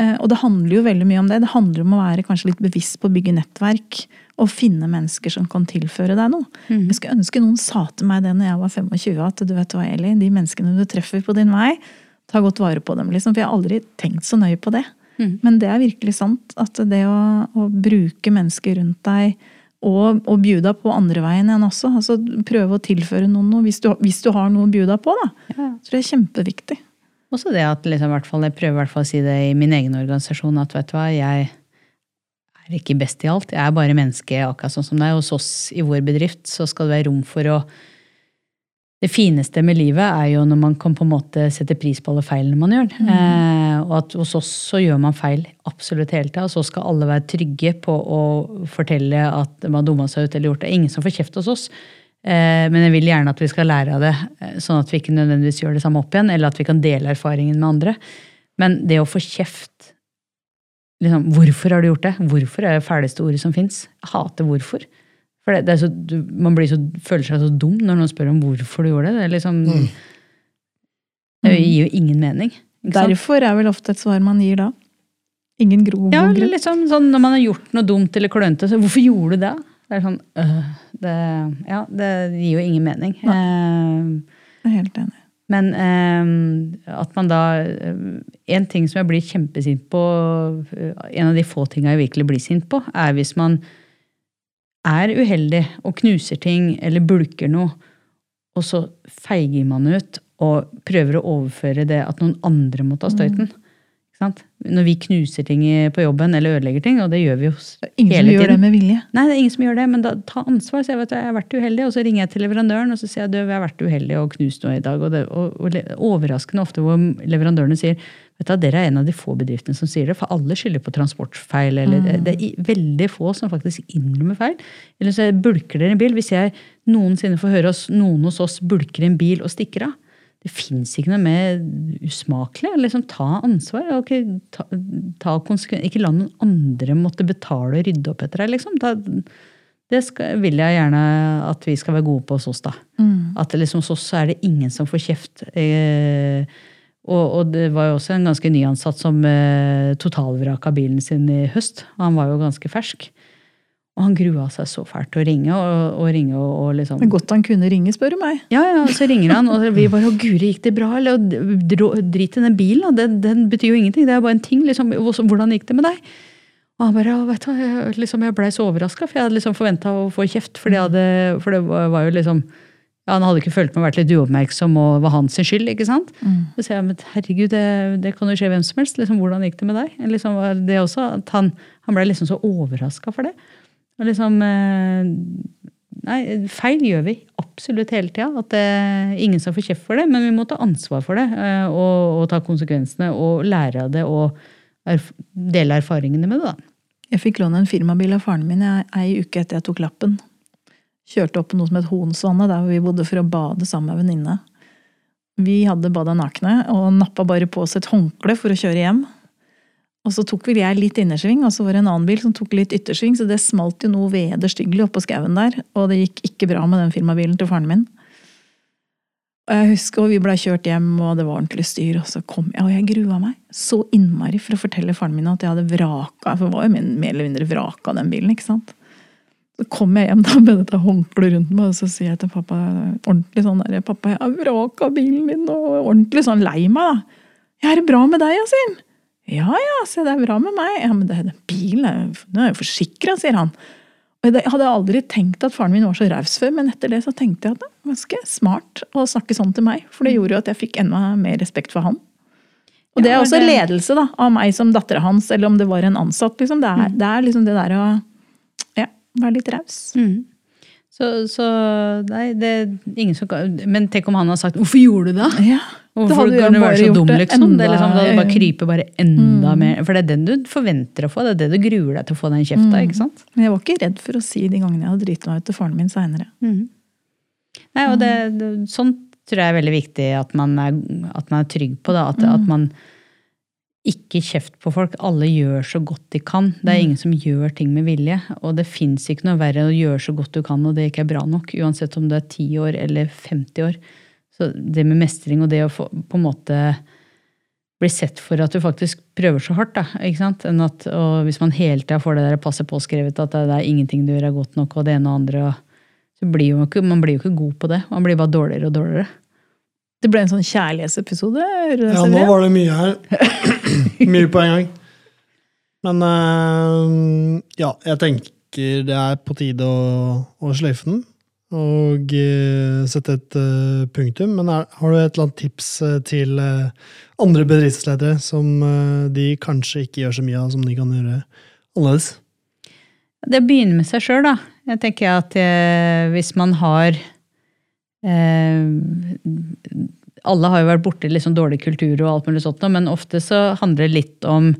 Eh, og det handler jo veldig mye om det. Det handler om å være kanskje litt bevisst på å bygge nettverk og finne mennesker som kan tilføre deg noe. Mm. Jeg skulle ønske noen sa til meg det når jeg var 25, at du vet hva, Eli, de menneskene du treffer på din vei, ta godt vare på dem. liksom, For jeg har aldri tenkt så nøye på det. Mm. Men det er virkelig sant. At det å, å bruke mennesker rundt deg og, og bjuda på andre veien igjen også. altså Prøve å tilføre noen noe hvis du, hvis du har noe å bjuda på. da. Ja. Så det er kjempeviktig. Også det at liksom, jeg prøver fall å si det i min egen organisasjon, at vet du hva, jeg er ikke best i alt. Jeg er bare menneske akkurat sånn som deg. Hos oss i vår bedrift så skal det være rom for å det fineste med livet er jo når man kan på en måte sette pris på alle feilene man gjør. Mm. Eh, og at hos oss så gjør man feil absolutt hele tida. Og så skal alle være trygge på å fortelle at man dumma seg ut eller gjort det. Ingen som får kjeft hos oss. Eh, men jeg vil gjerne at vi skal lære av det, eh, sånn at vi ikke nødvendigvis gjør det samme opp igjen. Eller at vi kan dele erfaringen med andre. Men det å få kjeft liksom, Hvorfor har du gjort det? Hvorfor er det fæleste ordet som fins. Hater hvorfor. For det, det så, du, Man så, føler seg så dum når noen spør om hvorfor du gjorde det. Det, er liksom, mm. det gir jo ingen mening. Derfor er vel ofte et svar man gir da. Ingen grov ja. Liksom, sånn, når man har gjort noe dumt eller klønete, så hvorfor gjorde du det? Det er sånn øh, det, Ja, det gir jo ingen mening. Uh, jeg er helt enig. Men eh, at man da uh, En ting som jeg blir kjempesint på, en av de få tinga jeg virkelig blir sint på, er hvis man er uheldig og knuser ting eller bulker noe, og så feiger man ut og prøver å overføre det at noen andre må ta støyten. Mm. Når vi knuser ting på jobben eller ødelegger ting, og det gjør vi jo hele tiden. Ingen som gjør det med vilje. Nei, det er ingen som gjør det, men da ta ansvar. Så jeg vet jeg har vært uheldig, og så ringer jeg til leverandøren og så sier jeg, du, jeg har vært uheldig og knust noe i dag. Og det og, og overraskende ofte hvor leverandørene sier vet du, dere er en av de få bedriftene som sier det, for alle skylder på transportfeil. eller mm. Det er veldig få som faktisk innrømmer feil. Eller så bulker dere en bil. Hvis jeg noensinne får høre oss, noen hos oss bulker en bil og stikker av, det fins ikke noe mer usmakelig. Liksom, ta ansvar. Okay, ta, ta ikke la noen andre måtte betale og rydde opp etter deg. Liksom. Ta, det skal, vil jeg gjerne at vi skal være gode på hos oss. da. Mm. At liksom, hos oss er det ingen som får kjeft. Eh, Og, og det var jo også en ganske nyansatt som eh, totalvraka bilen sin i høst. Han var jo ganske fersk. Og han grua seg så fælt til å ringe og, og ringe og, og liksom Det er godt han kunne ringe, spør du meg. Ja, ja, så ringer han, og vi bare 'Å, Guri, gikk det bra?' Eller «Dro- drit i den bilen. Den, den betyr jo ingenting. Det er bare en ting. liksom, Hvordan gikk det med deg? Og han bare «Ja, vet du, jeg, liksom, jeg blei så overraska, for jeg hadde liksom forventa å få kjeft. For, jeg hadde, for det var jo liksom ja, Han hadde ikke følt meg å vært litt uoppmerksom og var hans skyld. ikke sant? Så sier jeg men herregud, det, det kan jo skje hvem som helst. liksom, Hvordan gikk det med deg? Liksom, det også, at Han, han blei liksom så overraska for det. Og liksom eh, Nei, feil gjør vi absolutt hele tida. At det er ingen skal få kjeft for det, men vi må ta ansvar for det. eh, Og, og ta konsekvensene og lære av det og erf dele erfaringene med det. da. Jeg fikk låne en firmabil av faren min ei uke etter jeg tok lappen. Kjørte opp på noe som het Honsvannet, der vi bodde for å bade sammen med venninne. Vi hadde bada nakne og nappa bare på oss et håndkle for å kjøre hjem. Og så tok vel jeg litt innersving, og så var det en annen bil som tok litt yttersving, så det smalt jo noe vederstyggelig oppå skauen der, og det gikk ikke bra med den firmabilen til faren min. Og jeg husker, og vi blei kjørt hjem, og det var ordentlig styr, og så kom jeg, og jeg grua meg så innmari for å fortelle faren min at jeg hadde vraka, for det var jo mer eller mindre vraka den bilen, ikke sant. Så kom jeg hjem da med dette håndkleet rundt meg, og så sier jeg til pappa ordentlig sånn der, pappa, jeg har vraka bilen min, og ordentlig sånn lei meg da. 'Jeg er det bra med deg, sier han. Ja, ja, se, det er bra med meg. Ja, men det, den bilen er, jo- den er jo forsikret, sier han. Og Jeg hadde aldri tenkt at faren min var så raus før, men etter det så tenkte jeg at det var ganske smart å snakke sånn til meg. For det gjorde jo at jeg fikk enda mer respekt for han. Og det er også det- ledelse da, av meg som dattera hans, eller om det var en ansatt. Liksom. Det, er, det er liksom det der å ja, være litt raus. Så, så nei, det er ingen som kan Men tenk om han har sagt 'hvorfor gjorde du det'? Ja, Hvorfor da kan du være så dum, det liksom? Det, liksom, da hadde du bare kryper bare enda mer. For det er den du forventer å få. Det er det du gruer deg til å få den kjefta. ikke sant? Men jeg var ikke redd for å si de gangene jeg hadde driti meg ut til faren min seinere. Nei, og det, det, sånt tror jeg er veldig viktig at man er, at man er trygg på. Da. At, at man ikke kjeft på folk. Alle gjør så godt de kan. Det er ingen som gjør ting med vilje. Og det fins ikke noe verre enn å gjøre så godt du kan, og det ikke er bra nok. Uansett om du er 10 år eller 50 år. Så det med mestring og det å få på en måte bli sett for at du faktisk prøver så hardt, da, ikke sant? At, og hvis man hele tida får det der passet påskrevet at det, det er ingenting du gjør er godt nok, og det ene og andre, og, så blir jo ikke, man blir jo ikke god på det. Man blir bare dårligere og dårligere. Det ble en sånn kjærlighetsepisode. Ja, nå var det mye her. mye på en gang. Men uh, ja, jeg tenker det er på tide å, å sløyfe den. Og uh, sette et uh, punktum. Men er, har du et eller annet tips til andre bedriftsledere som de kanskje ikke gjør så mye av, som de kan gjøre annerledes? Det begynner med seg sjøl, da. Jeg tenker at eh, hvis man har eh, Alle har jo vært borti liksom dårlig kultur og alt mulig sånt, men ofte så handler det litt om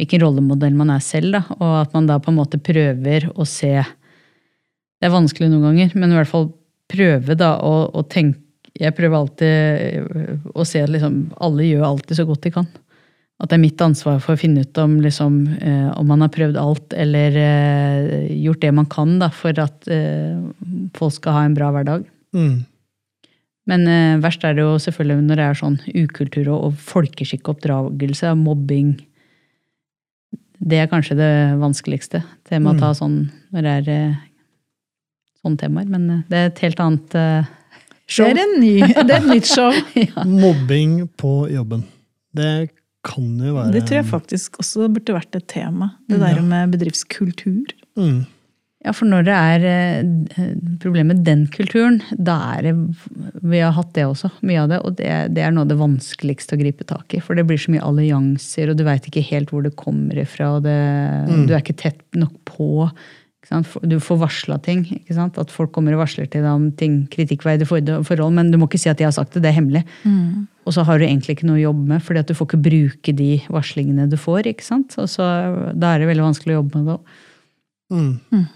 hvilken rollemodell man er selv, da, og at man da på en måte prøver å se Det er vanskelig noen ganger, men i hvert fall prøve da å, å tenke Jeg prøver alltid å se at liksom alle gjør alltid så godt de kan. At det er mitt ansvar for å finne ut om, liksom, eh, om man har prøvd alt eller eh, gjort det man kan da, for at eh, folk skal ha en bra hverdag. Mm. Men eh, verst er det jo selvfølgelig når det er sånn ukultur og, og folkeskikkoppdragelse, mobbing. Det er kanskje det vanskeligste temaet å ta sånn når det er eh, sånne temaer. Men eh, det er et helt annet eh, Det er, en ny, det er et nytt show. Mobbing på jobben. Det kan jo være Det tror jeg faktisk også burde vært et tema. Det der med bedriftskultur. Mm. Ja, for når det er eh, problemet med den kulturen, da er det Vi har hatt det også, mye av det. Og det, det er noe av det vanskeligste å gripe tak i. For det blir så mye allianser, og du veit ikke helt hvor det kommer ifra. Og det, Du er ikke tett nok på. Ikke sant? Du får varsla ting. ikke sant? At folk kommer og varsler til deg om ting, kritikkverdige forhold, men du må ikke si at de har sagt det. Det er hemmelig. Og så har du egentlig ikke noe å jobbe med, fordi at du får ikke bruke de varslingene du får. ikke sant? Og så Da er det veldig vanskelig å jobbe med det òg. Mm.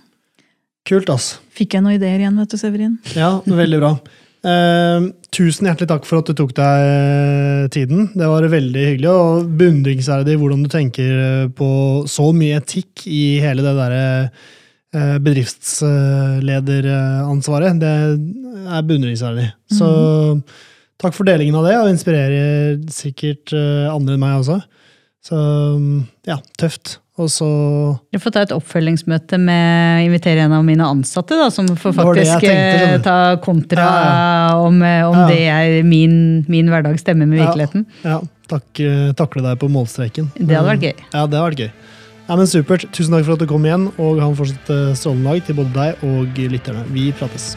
Kult, ass. Fikk jeg noen ideer igjen, vet du, Severin? Ja, veldig bra. Uh, tusen hjertelig takk for at du tok deg eh, tiden. Det var veldig hyggelig og beundringsverdig hvordan du tenker eh, på så mye etikk i hele det derre uh, bedriftslederansvaret. Det er beundringsverdig. Så takk for delingen av det, og inspirerer sikkert andre enn meg også. Så mm, ja, tøft. Og så Jeg får ta et oppfølgingsmøte med invitere en av mine ansatte, da, som får faktisk tenkte, eh, du. ta kontra Ja, om, eh, om Ja. det er min, min hverdag stemmer med virkeligheten. ja, takk, eh, takle deg på målstreken. Det hadde vært gøy. Ja, det hadde vært gøy. Ja, men Supert. Tusen takk for at du kom igjen, og ha en fortsatt strålende dag til både deg og lytterne. Vi prates.